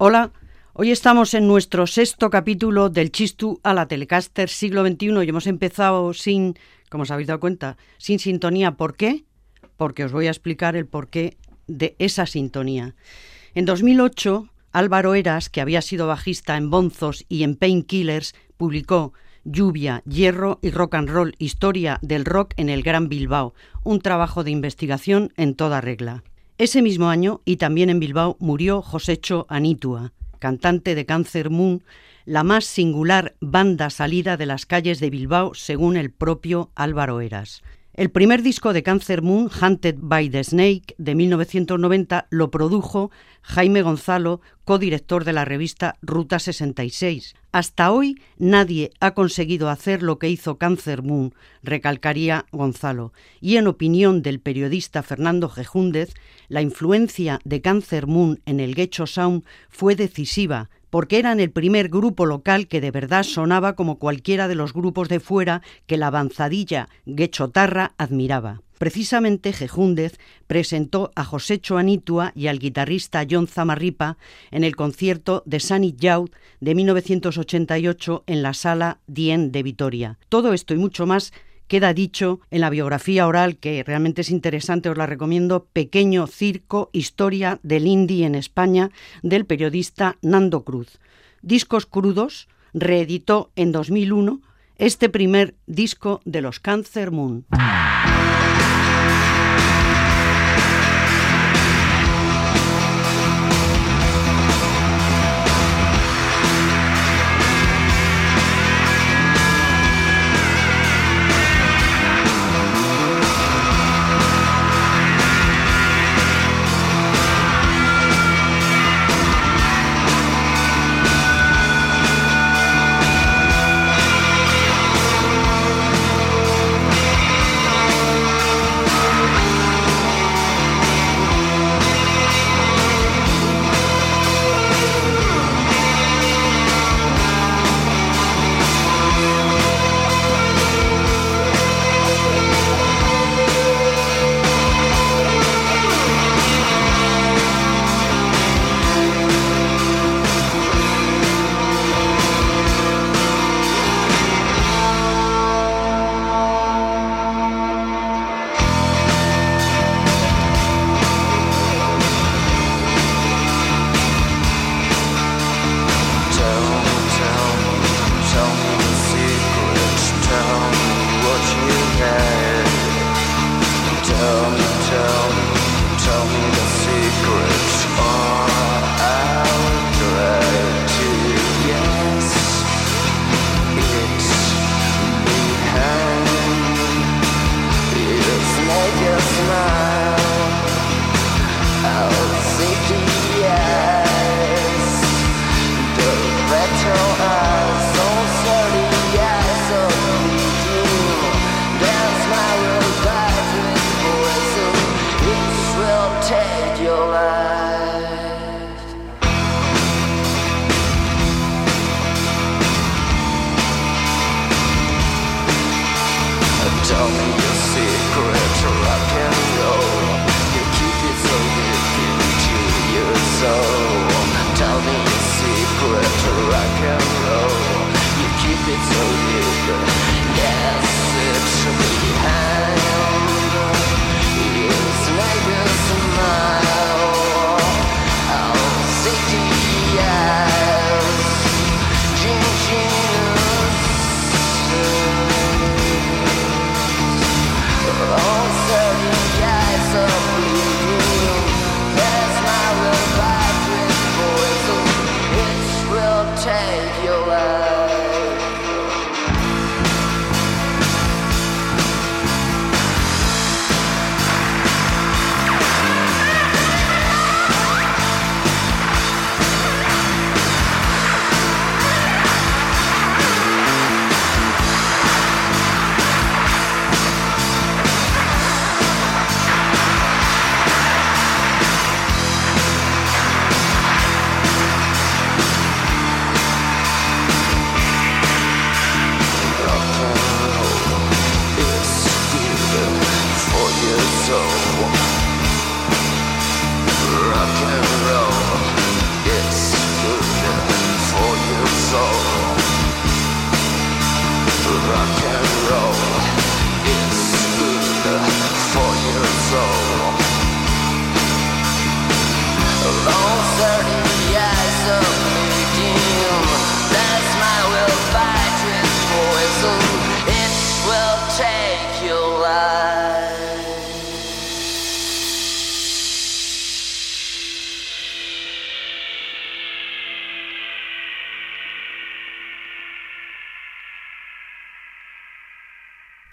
Hola, hoy estamos en nuestro sexto capítulo del Chistu a la Telecaster siglo XXI y hemos empezado sin, como os habéis dado cuenta, sin sintonía. ¿Por qué? Porque os voy a explicar el porqué de esa sintonía. En 2008, Álvaro Eras, que había sido bajista en Bonzos y en Painkillers, publicó Lluvia, Hierro y Rock and Roll, Historia del Rock en el Gran Bilbao, un trabajo de investigación en toda regla. Ese mismo año, y también en Bilbao, murió Josecho Anitua, cantante de Cancer Moon, la más singular banda salida de las calles de Bilbao, según el propio Álvaro Eras. El primer disco de Cancer Moon, Hunted by the Snake, de 1990, lo produjo Jaime Gonzalo, codirector de la revista Ruta 66. Hasta hoy nadie ha conseguido hacer lo que hizo Cancer Moon, recalcaría Gonzalo. Y en opinión del periodista Fernando Gejúndez, la influencia de Cancer Moon en el Gecho Sound fue decisiva, porque eran el primer grupo local que de verdad sonaba como cualquiera de los grupos de fuera que la avanzadilla Guechotarra admiraba. Precisamente Jejúndez presentó a José Choanitua y al guitarrista John Zamarripa en el concierto de Sunny Youth de 1988 en la sala Dien de Vitoria. Todo esto y mucho más queda dicho en la biografía oral, que realmente es interesante, os la recomiendo, Pequeño Circo, Historia del Indie en España, del periodista Nando Cruz. Discos crudos, reeditó en 2001 este primer disco de los Cancer Moon.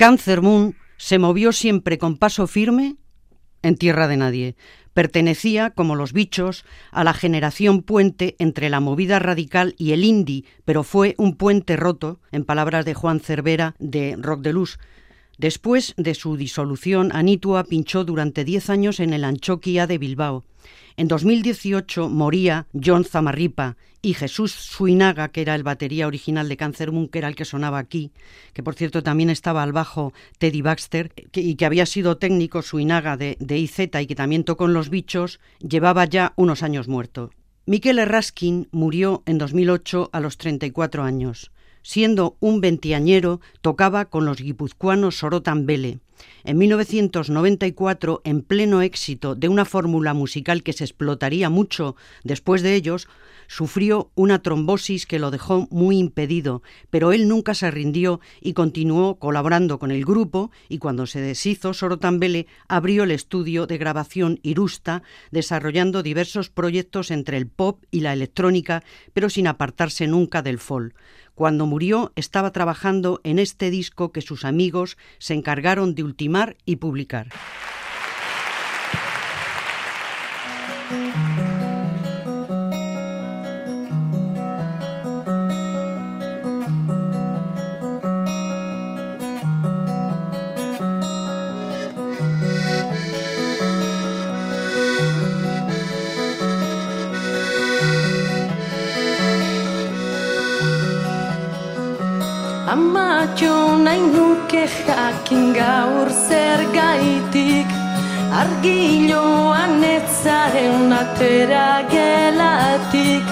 Cancer Moon se movió siempre con paso firme en tierra de nadie. Pertenecía, como los bichos, a la generación puente entre la movida radical y el indie, pero fue un puente roto, en palabras de Juan Cervera de Rock de Luz. Después de su disolución, Anitua pinchó durante diez años en el Anchoquia de Bilbao. En 2018 moría John Zamarripa y Jesús Suinaga, que era el batería original de que era el que sonaba aquí, que por cierto también estaba al bajo Teddy Baxter, y que había sido técnico Suinaga de, de IZ y que también tocó en Los Bichos, llevaba ya unos años muerto. Miquel Raskin murió en 2008 a los 34 años. Siendo un veintiañero, tocaba con los guipuzcoanos Sorotan Vele. En 1994, en pleno éxito de una fórmula musical que se explotaría mucho después de ellos, sufrió una trombosis que lo dejó muy impedido, pero él nunca se rindió y continuó colaborando con el grupo y cuando se deshizo Sorotambele abrió el estudio de grabación Irusta, desarrollando diversos proyectos entre el pop y la electrónica, pero sin apartarse nunca del folk. Cuando murió estaba trabajando en este disco que sus amigos se encargaron de ultimar y publicar. Amatxo nahi nuke jakin gaur zer gaitik Argiloan etzaren atera gelatik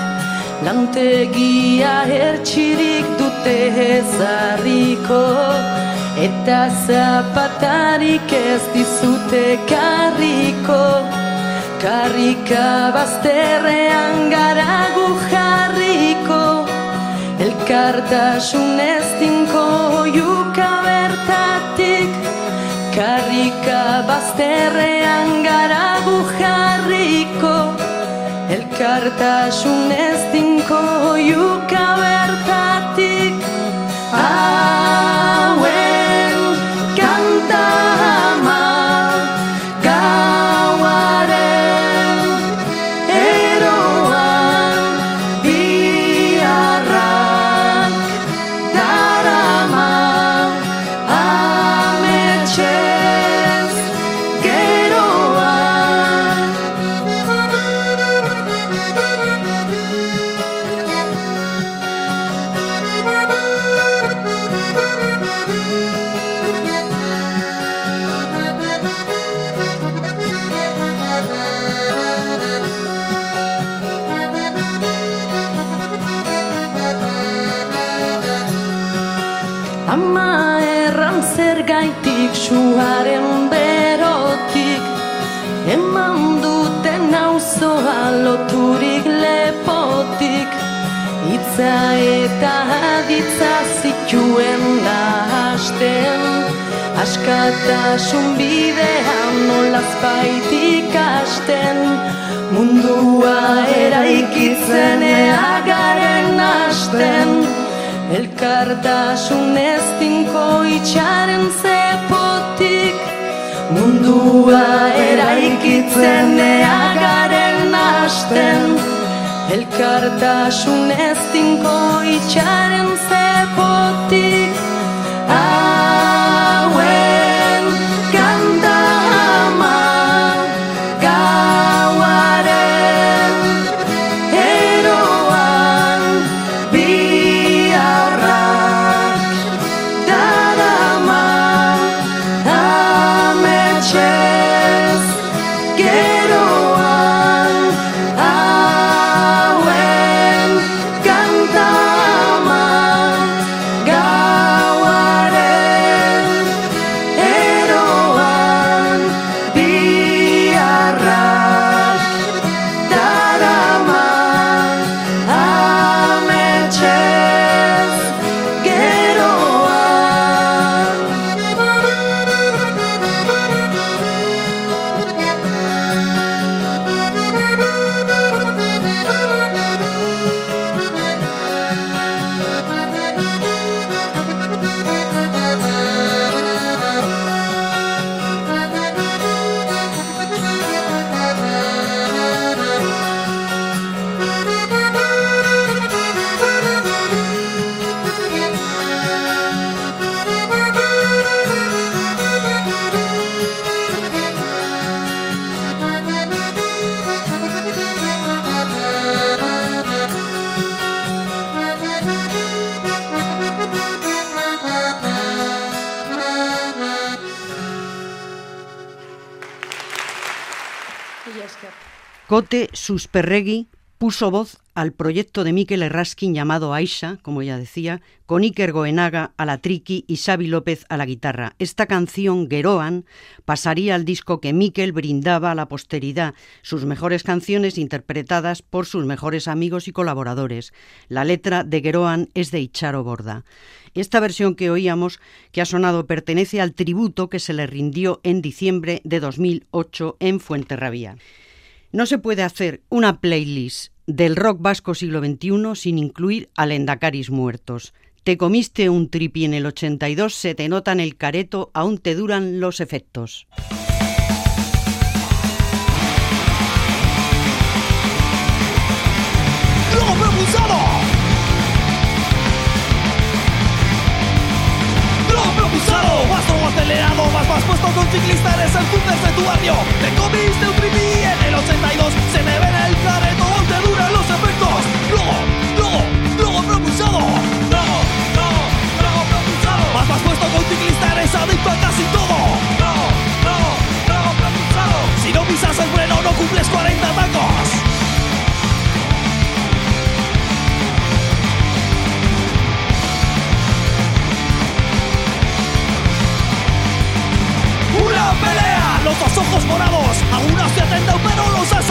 Lantegia hertsirik dute ezarriko Eta zapatarik ez dizute karriko Karrika bazterrean garagu jarriko Elkartasun ez dinko juka bertatik Karrika bazterrean gara bujarriko Elkartasun ez dinko juka bertatik Itza Askatasun bidean nolazpait ikasten Mundua eraikitzen ea garen asten Elkartasun ez dinko itxaren zepotik Mundua eraikitzen ea garen asten Elkartasun ez dinko itxaren zepotik Cote Susperregui puso voz al proyecto de Miquel Erraskin llamado Aisha, como ella decía, con Iker Goenaga a la triqui y Xavi López a la guitarra. Esta canción, Geroan, pasaría al disco que Miquel brindaba a la posteridad, sus mejores canciones interpretadas por sus mejores amigos y colaboradores. La letra de Geroan es de Icharo Borda. Esta versión que oíamos, que ha sonado, pertenece al tributo que se le rindió en diciembre de 2008 en Fuenterrabía. No se puede hacer una playlist del rock vasco siglo XXI sin incluir a Lendacaris muertos. Te comiste un tripi en el 82, se te nota en el careto, aún te duran los efectos. acelerado Vas más puesto con ciclista Eres el funder de tu barrio Te comiste un tripi en el 82 Se me ve en el careto Te duran los efectos. Luego, luego, luego propulsado. Luego, luego, luego propulsado. Vas más puesto con ciclista Eres adicto a casi todo. Luego, luego, luego propulsado. Si no pisas el freno No cumples 40 tacos ojos morados, algunas te atendeu pero los has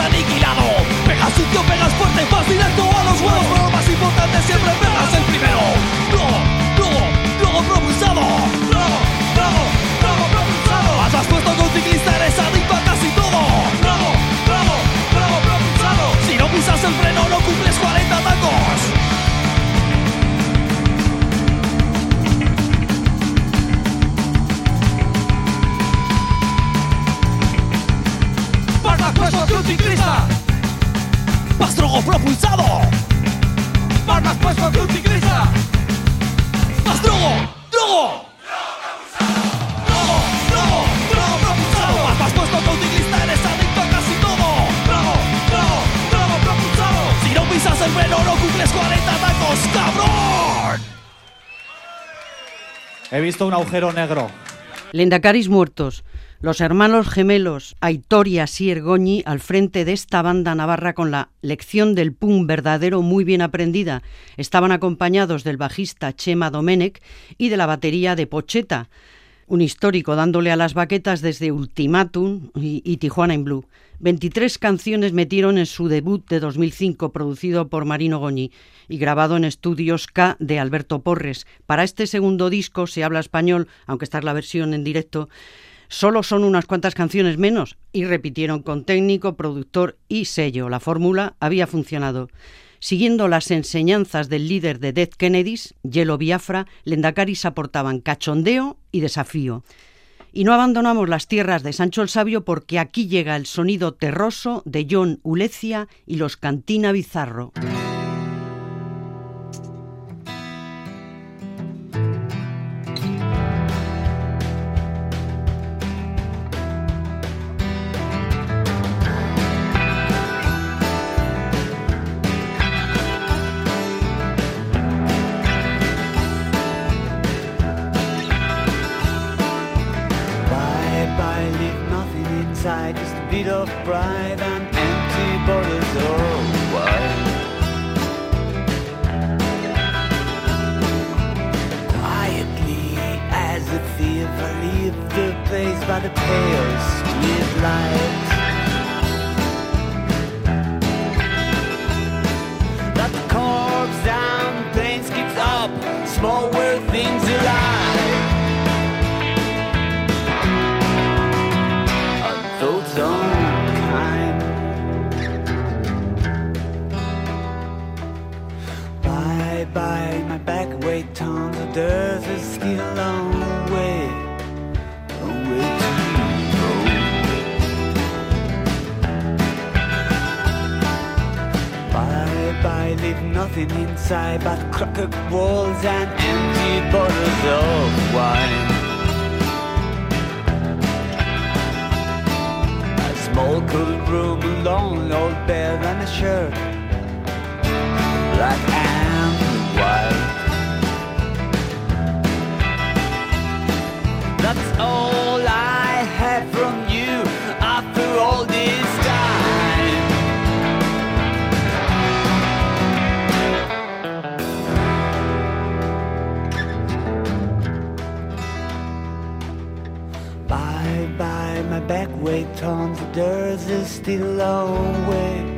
un agujero negro. Lendacaris muertos. Los hermanos gemelos Aitor y Asier Goñi al frente de esta banda navarra con la lección del punk verdadero muy bien aprendida. Estaban acompañados del bajista Chema Domenech y de la batería de Pocheta, un histórico dándole a las baquetas desde Ultimatum y, Tijuana in Blue. 23 canciones metieron en su debut de 2005, producido por Marino Goñi y grabado en estudios K de Alberto Porres. Para este segundo disco se habla español, aunque esta es la versión en directo. Solo son unas cuantas canciones menos y repitieron con técnico, productor y sello. La fórmula había funcionado. Siguiendo las enseñanzas del líder de Dead Kennedys, Yelo Biafra, Lendacaris aportaban cachondeo y desafío. Y no abandonamos las tierras de Sancho el Sabio porque aquí llega el sonido terroso de John Ulecia y los Cantina Bizarro. my back way, Tom, the dirt is still away.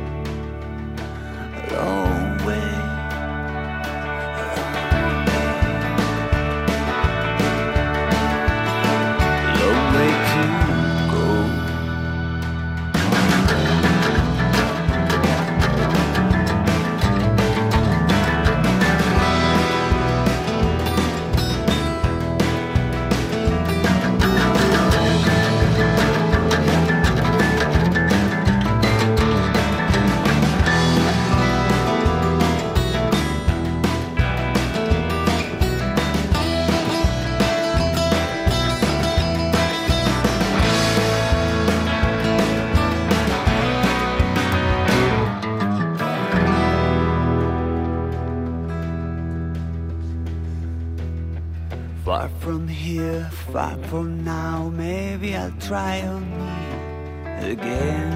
Try on me again.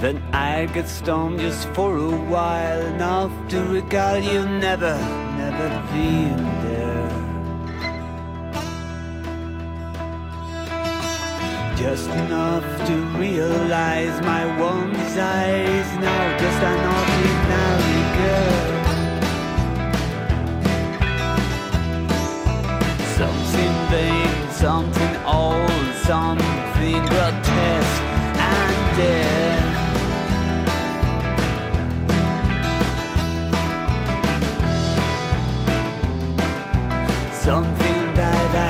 Then I get stoned just for a while, enough to recall you, never, never been there. Just enough to realize my one desire is now just an die, die.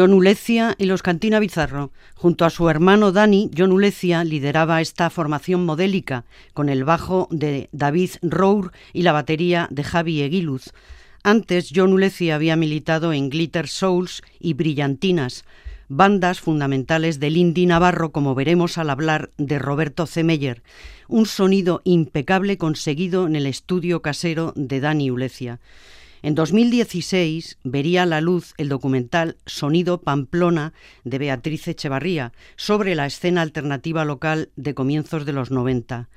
John Ulecia y los Cantina Bizarro. Junto a su hermano Dani, John Ulecia lideraba esta formación modélica con el bajo de David Rour y la batería de Javi Eguiluz. Antes, John Ulecia había militado en Glitter Souls y Brillantinas, bandas fundamentales del indie navarro, como veremos al hablar de Roberto C. Meyer, un sonido impecable conseguido en el estudio casero de Dani Ulecia. En 2016 vería a la luz el documental Sonido Pamplona de Beatriz Echevarría sobre la escena alternativa local de comienzos de los 90.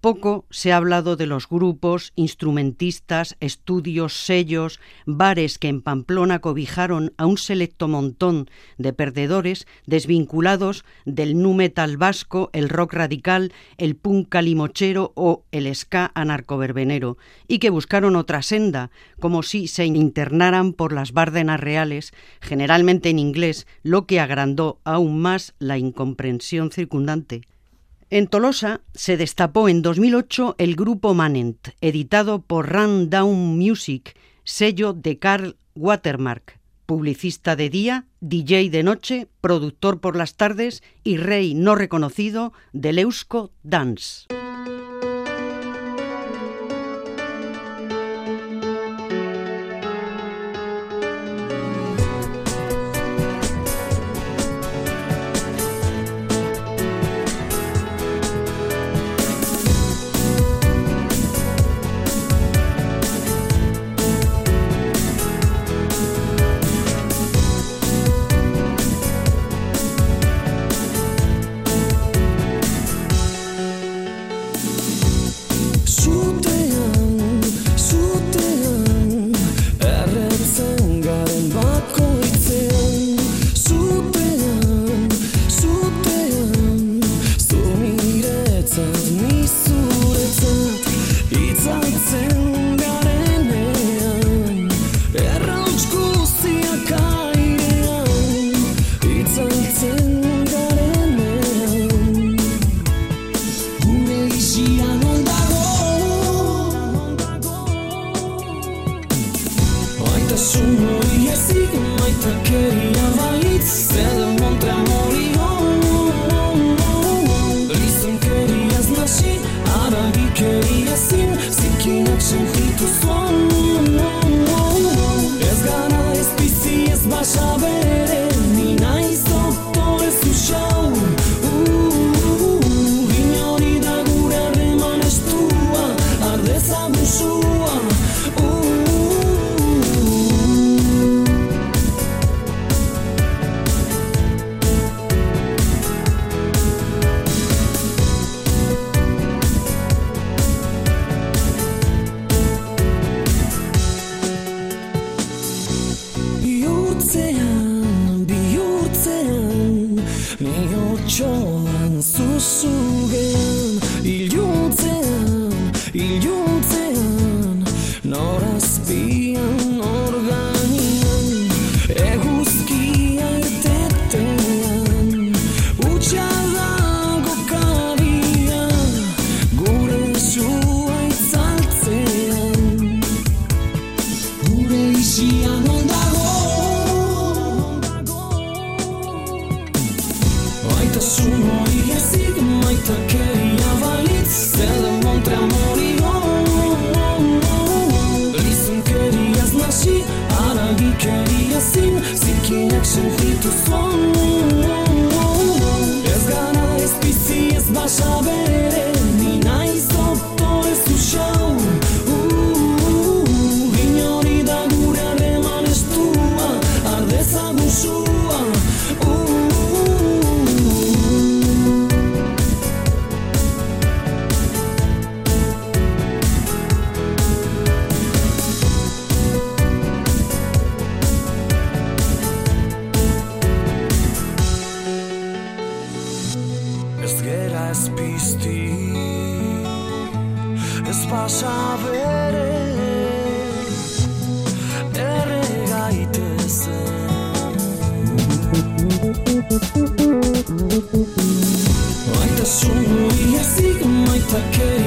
Poco se ha hablado de los grupos, instrumentistas, estudios, sellos, bares que en Pamplona cobijaron a un selecto montón de perdedores desvinculados del nu metal vasco, el rock radical, el punk calimochero o el ska anarcoverbenero, y que buscaron otra senda, como si se internaran por las bárdenas reales, generalmente en inglés, lo que agrandó aún más la incomprensión circundante. En Tolosa se destapó en 2008 el grupo Manent, editado por Rundown Music, sello de Carl Watermark, publicista de día, DJ de noche, productor por las tardes y rey no reconocido del Eusko Dance. like that kid.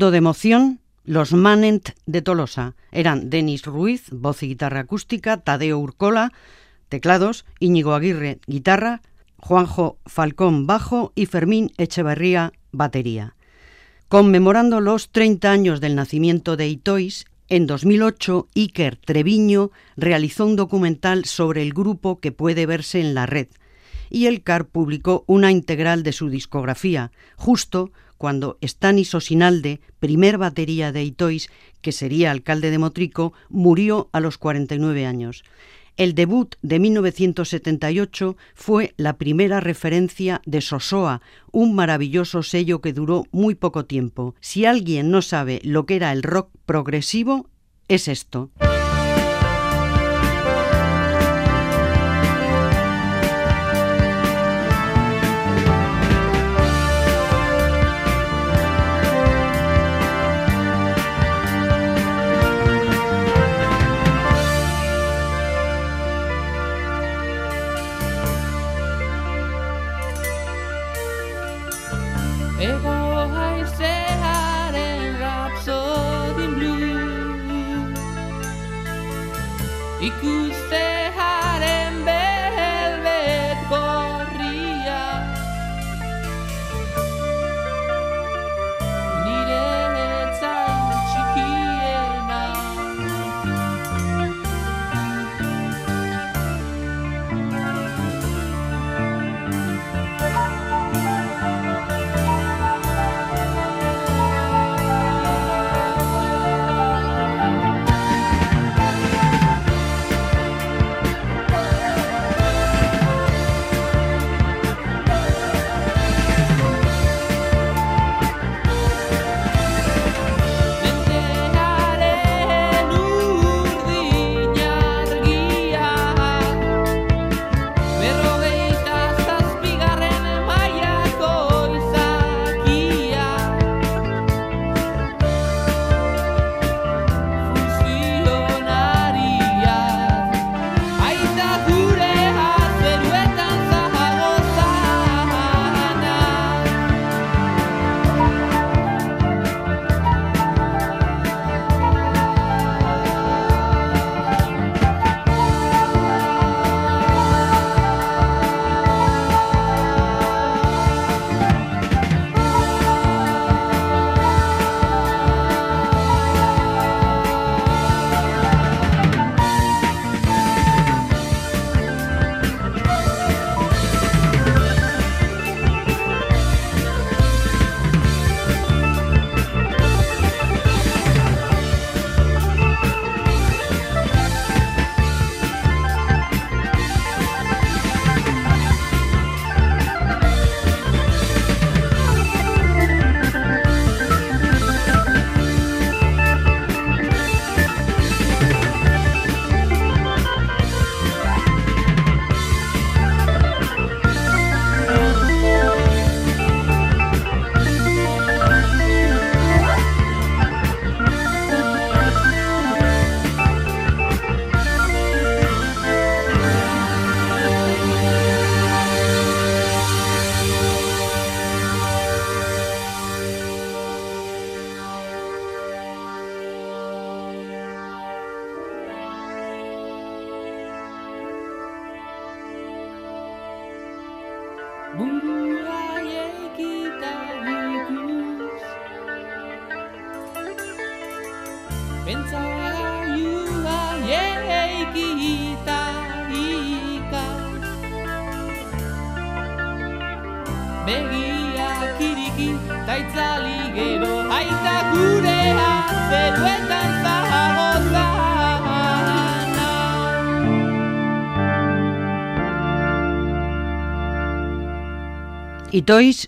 De emoción, los Manent de Tolosa eran Denis Ruiz, voz y guitarra acústica, Tadeo Urcola, teclados, Íñigo Aguirre, guitarra, Juanjo Falcón, bajo y Fermín Echeverría, batería. Conmemorando los 30 años del nacimiento de Itois, en 2008 Iker Treviño realizó un documental sobre el grupo que puede verse en la red y el CAR publicó una integral de su discografía, justo cuando Stanis Osinalde, primer batería de Itois, que sería alcalde de Motrico, murió a los 49 años. El debut de 1978 fue la primera referencia de Sosoa, un maravilloso sello que duró muy poco tiempo. Si alguien no sabe lo que era el rock progresivo, es esto.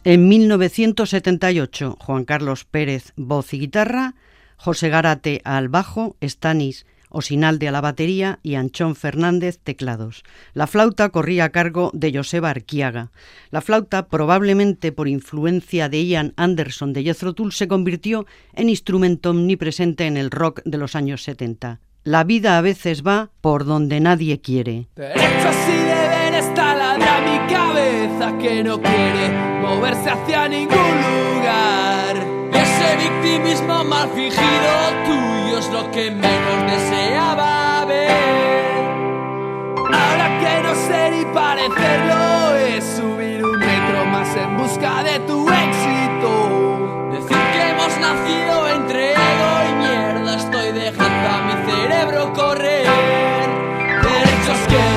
En 1978, Juan Carlos Pérez, voz y guitarra, José Garate al bajo, Stanis Osinalde a la batería y Anchón Fernández teclados. La flauta corría a cargo de Joseba Arquiaga. La flauta, probablemente por influencia de Ian Anderson de Jethro Tull, se convirtió en instrumento omnipresente en el rock de los años 70. La vida a veces va por donde nadie quiere. Y taladra mi cabeza que no quiere moverse hacia ningún lugar. Y ese victimismo mal fingido tuyo es lo que menos deseaba ver. Ahora que no sé ni parecerlo es subir un metro más en busca de tu éxito. Decir que hemos nacido entre ego y mierda, estoy dejando a mi cerebro correr. Derechos que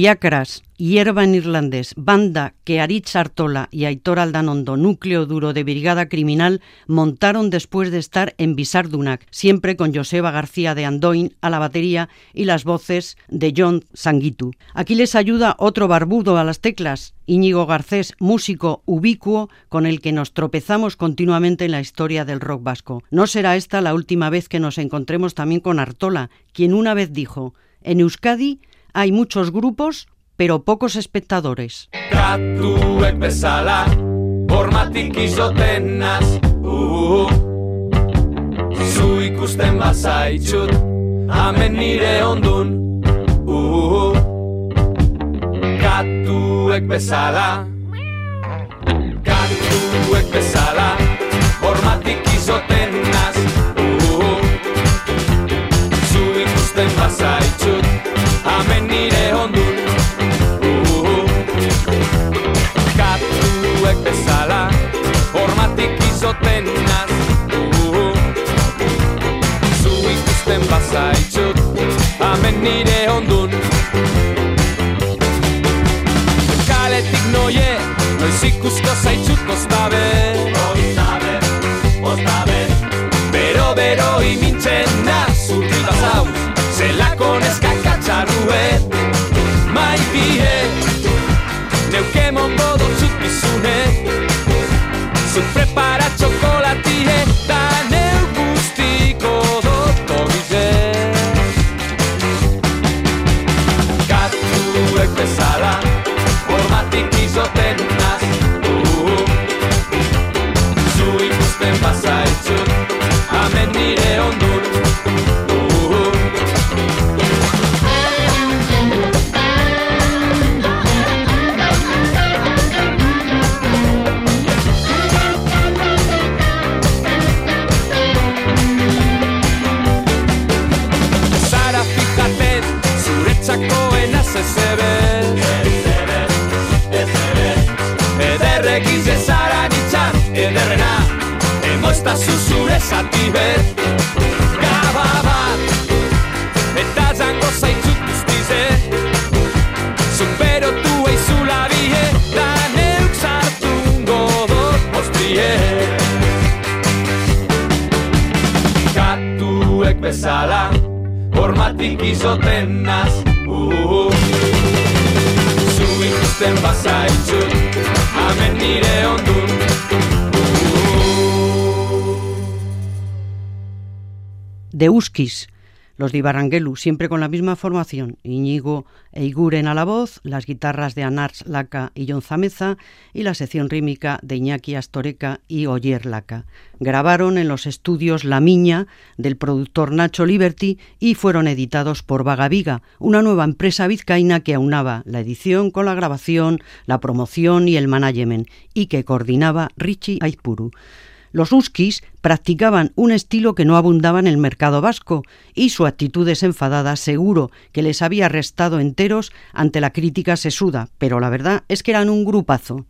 Fiacras, Hierba en Irlandés, banda que Aritz Artola y Aitor Aldanondo, núcleo duro de Brigada Criminal, montaron después de estar en Bisardunac, siempre con Joseba García de Andoin a la batería y las voces de John Sanguitu. Aquí les ayuda otro barbudo a las teclas, Íñigo Garcés, músico ubicuo con el que nos tropezamos continuamente en la historia del rock vasco. No será esta la última vez que nos encontremos también con Artola, quien una vez dijo, en Euskadi hay muchos grupos, pero pocos espectadores. Katuek bezala, hormatik izotenaz uh, Zu ikusten bazaitxut, hemen nire ondun uh, Katuek bezala Katuek bezala, hormatik izotenaz uh, Zu ikusten bazaitxut, hemen nire ondun uh, Katuek bezala Hormatik izoten naz. Uh, Zu ikusten bazaitxut Hemen nire ondun Kaletik noie Noiz ikusko zaitxut oztabe Oztabe, oztabe Bero, bero imintzen naz Urri bazau Zelako neskak Alouette, mai BA. Ederrek izezara nintzan ederrena. Emoiztazu zure zati bet Gaba bat Eta zango zaitzut guztize Zuperotu eizula bie Da neuk zartu godot mostrie Katuek bezala Hormatik izoten naz. Uh, Zu ikusten bazaitxut Hemen nire ondun de Uskis, los de Ibarrangelu, siempre con la misma formación, Iñigo e Iguren a la voz, las guitarras de Anars Laca y John Zameza y la sección rítmica de Iñaki Astoreca y Oyer Laca. Grabaron en los estudios La Miña del productor Nacho Liberty y fueron editados por Vagaviga, una nueva empresa vizcaína que aunaba la edición con la grabación, la promoción y el management y que coordinaba Richie Aizpuru. Los huskies practicaban un estilo que no abundaba en el mercado vasco y su actitud desenfadada seguro que les había restado enteros ante la crítica sesuda, pero la verdad es que eran un grupazo.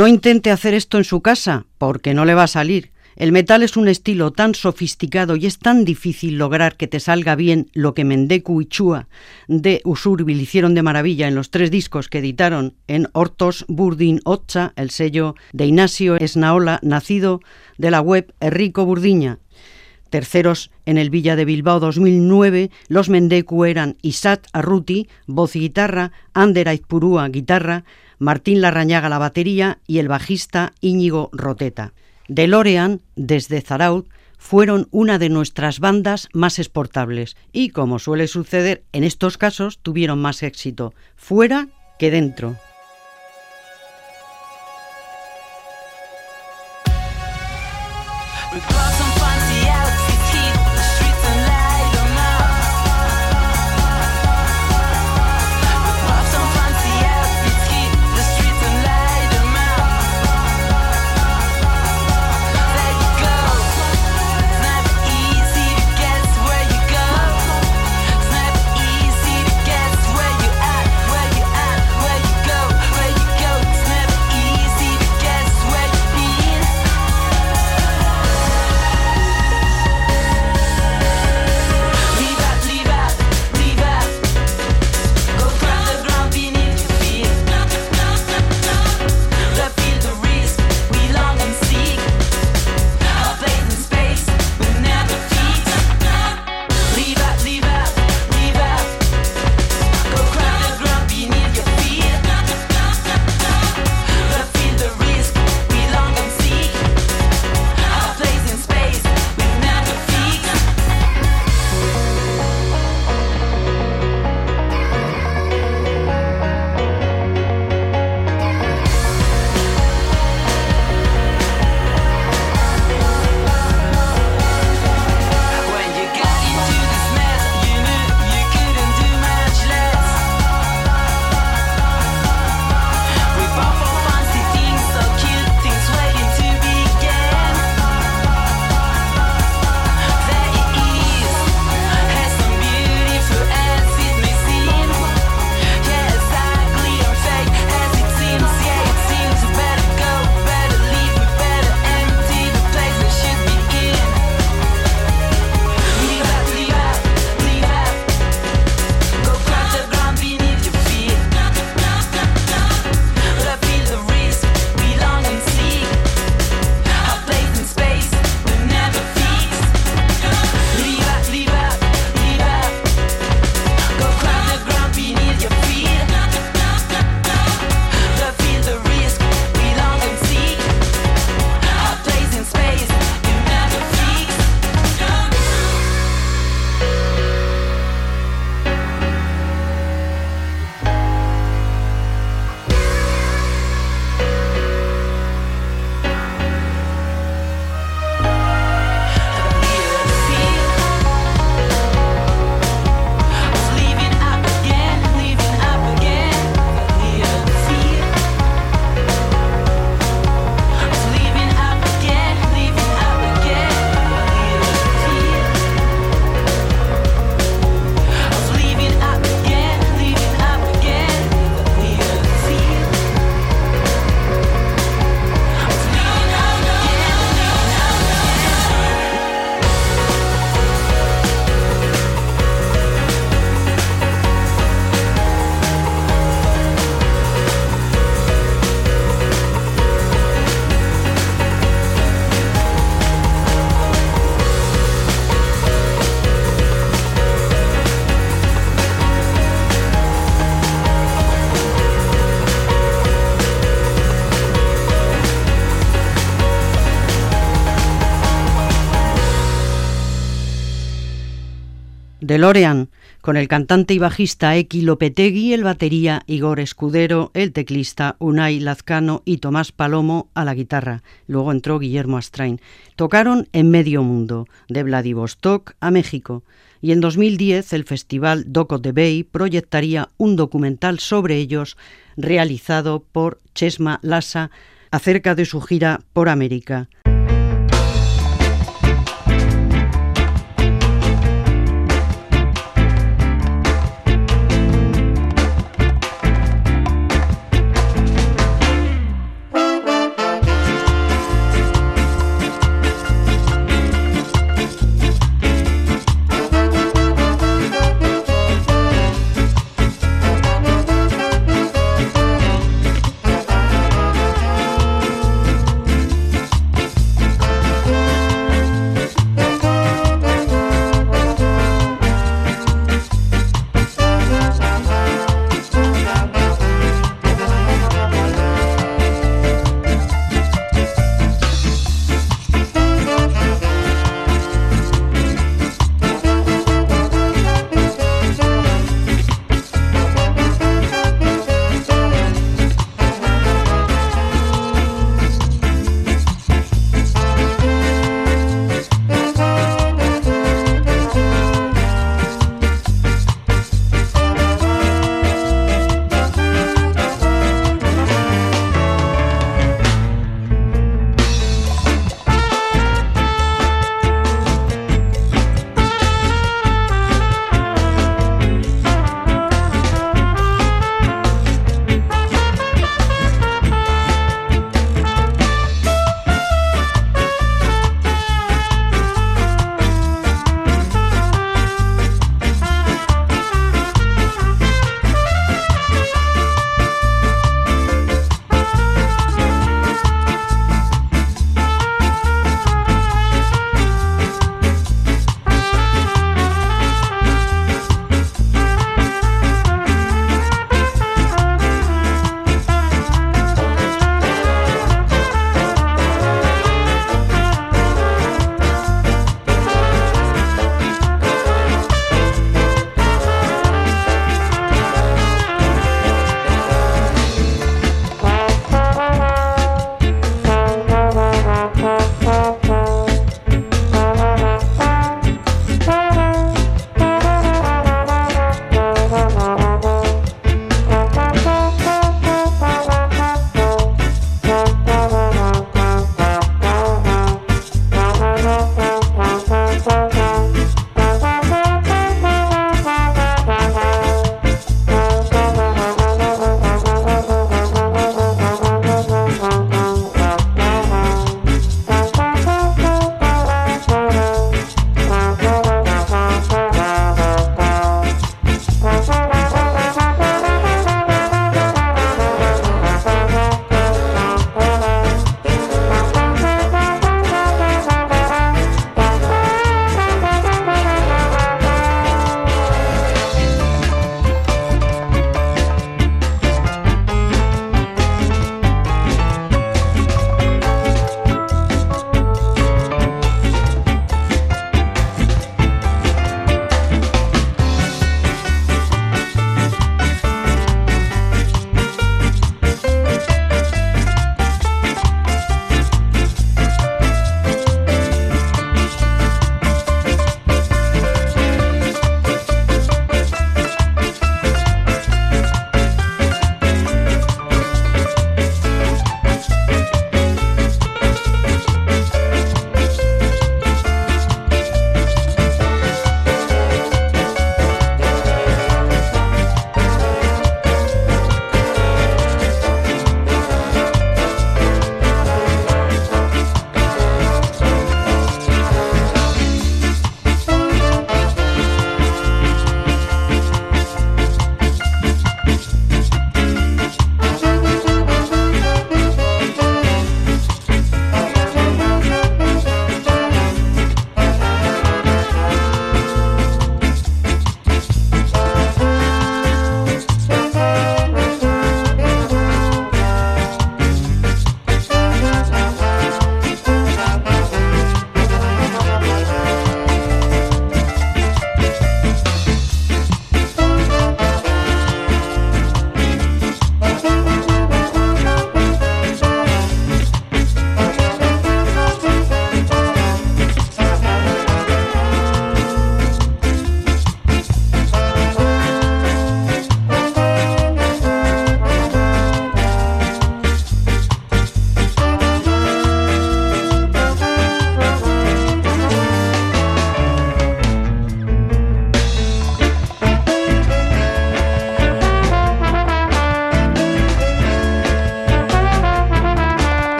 No intente hacer esto en su casa, porque no le va a salir. El metal es un estilo tan sofisticado y es tan difícil lograr que te salga bien lo que Mendeku y Chua de Usurbil hicieron de maravilla en los tres discos que editaron en Hortos Burdin Otcha, el sello de Ignacio Esnaola, nacido de la web Enrico Burdiña. Terceros en el Villa de Bilbao 2009, los Mendeku eran Isat Arruti, voz y guitarra, Ander Aizpurúa, guitarra, Martín Larrañaga la batería y el bajista Íñigo Roteta. DeLorean, desde Zaraut, fueron una de nuestras bandas más exportables y, como suele suceder en estos casos, tuvieron más éxito fuera que dentro. Con el cantante y bajista Eki Lopetegui, el batería Igor Escudero, el teclista Unai Lazcano y Tomás Palomo a la guitarra. Luego entró Guillermo Astrain. Tocaron en medio mundo, de Vladivostok a México. Y en 2010 el festival Doco de Bay proyectaría un documental sobre ellos realizado por Chesma Lassa acerca de su gira por América.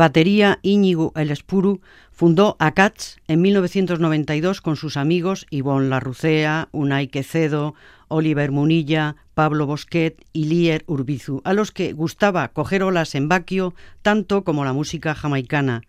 Batería Íñigo El Espuru fundó ACATS en 1992 con sus amigos Ivonne Larrucea, Unai Quecedo, Oliver Munilla, Pablo Bosquet y Lier Urbizu, a los que gustaba coger olas en Baquio tanto como la música jamaicana.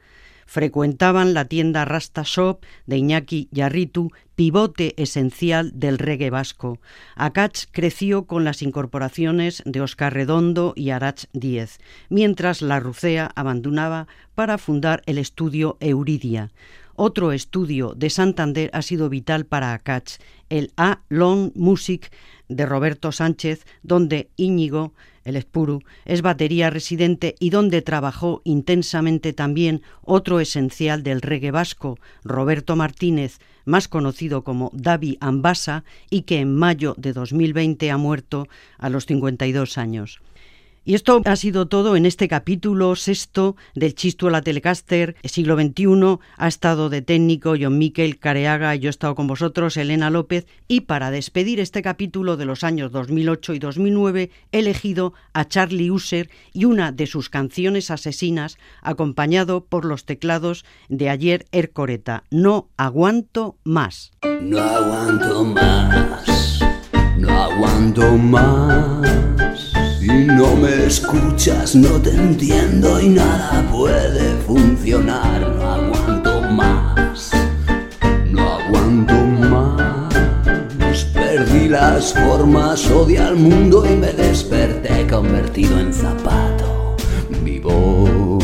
Frecuentaban la tienda Rasta Shop de Iñaki Yarritu, pivote esencial del reggae vasco. Acach creció con las incorporaciones de Oscar Redondo y Arach Díez, mientras La Rucea abandonaba para fundar el estudio Euridia. Otro estudio de Santander ha sido vital para Acach, el A Long Music de Roberto Sánchez, donde Íñigo, el Espuru, es batería residente y donde trabajó intensamente también otro esencial del reggae vasco, Roberto Martínez, más conocido como Davi Ambasa, y que en mayo de 2020 ha muerto a los 52 años. Y esto ha sido todo en este capítulo sexto del Chistu a la Telecaster, siglo XXI. Ha estado de técnico John Miquel Careaga, yo he estado con vosotros, Elena López, y para despedir este capítulo de los años 2008 y 2009 he elegido a Charlie User y una de sus canciones asesinas, acompañado por los teclados de ayer Ercoreta. No aguanto más. No aguanto más, no aguanto más. Si no me escuchas, no te entiendo y nada puede funcionar. No aguanto más, no aguanto más. Perdí las formas, odié al mundo y me desperté convertido en zapato. Mi voz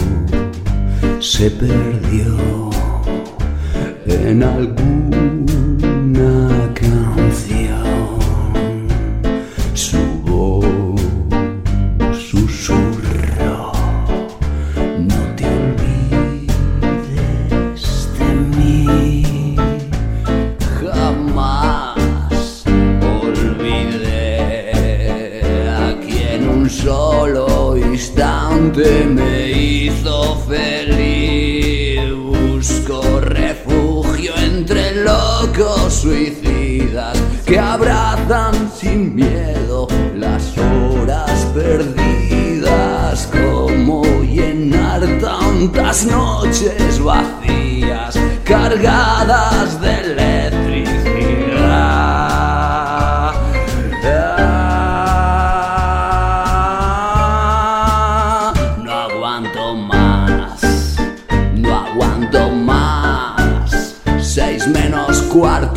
se perdió en alguna me hizo feliz. Busco refugio entre locos suicidas que abrazan sin miedo las horas perdidas. Como llenar tantas noches vacías cargadas de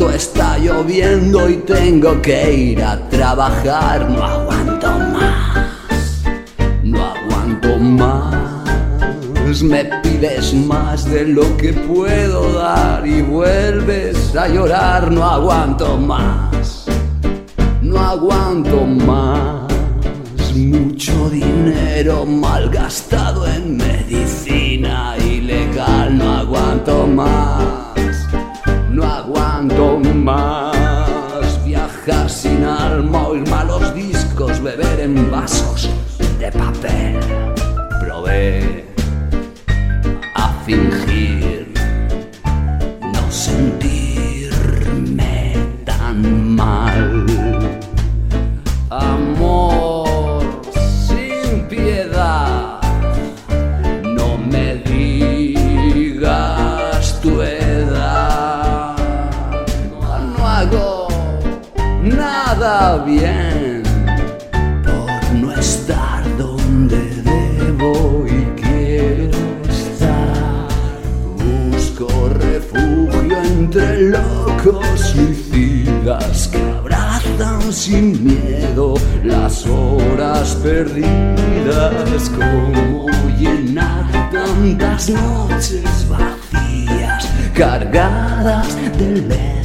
cuarto está lloviendo y tengo que ir a trabajar. No aguanto más, no aguanto más. Me pides más de lo que puedo dar y vuelves a llorar. No aguanto más, no aguanto más. Mucho dinero malgastado en medicina ilegal. No aguanto más, más. Viajar sin alma, oír malos discos, beber en vasos de papel. Probé a fingir bien por no estar donde debo y quiero estar. Busco refugio entre locos suicidas que abrazan sin miedo las horas perdidas. Como llenar tantas noches vacías cargadas de electricidad.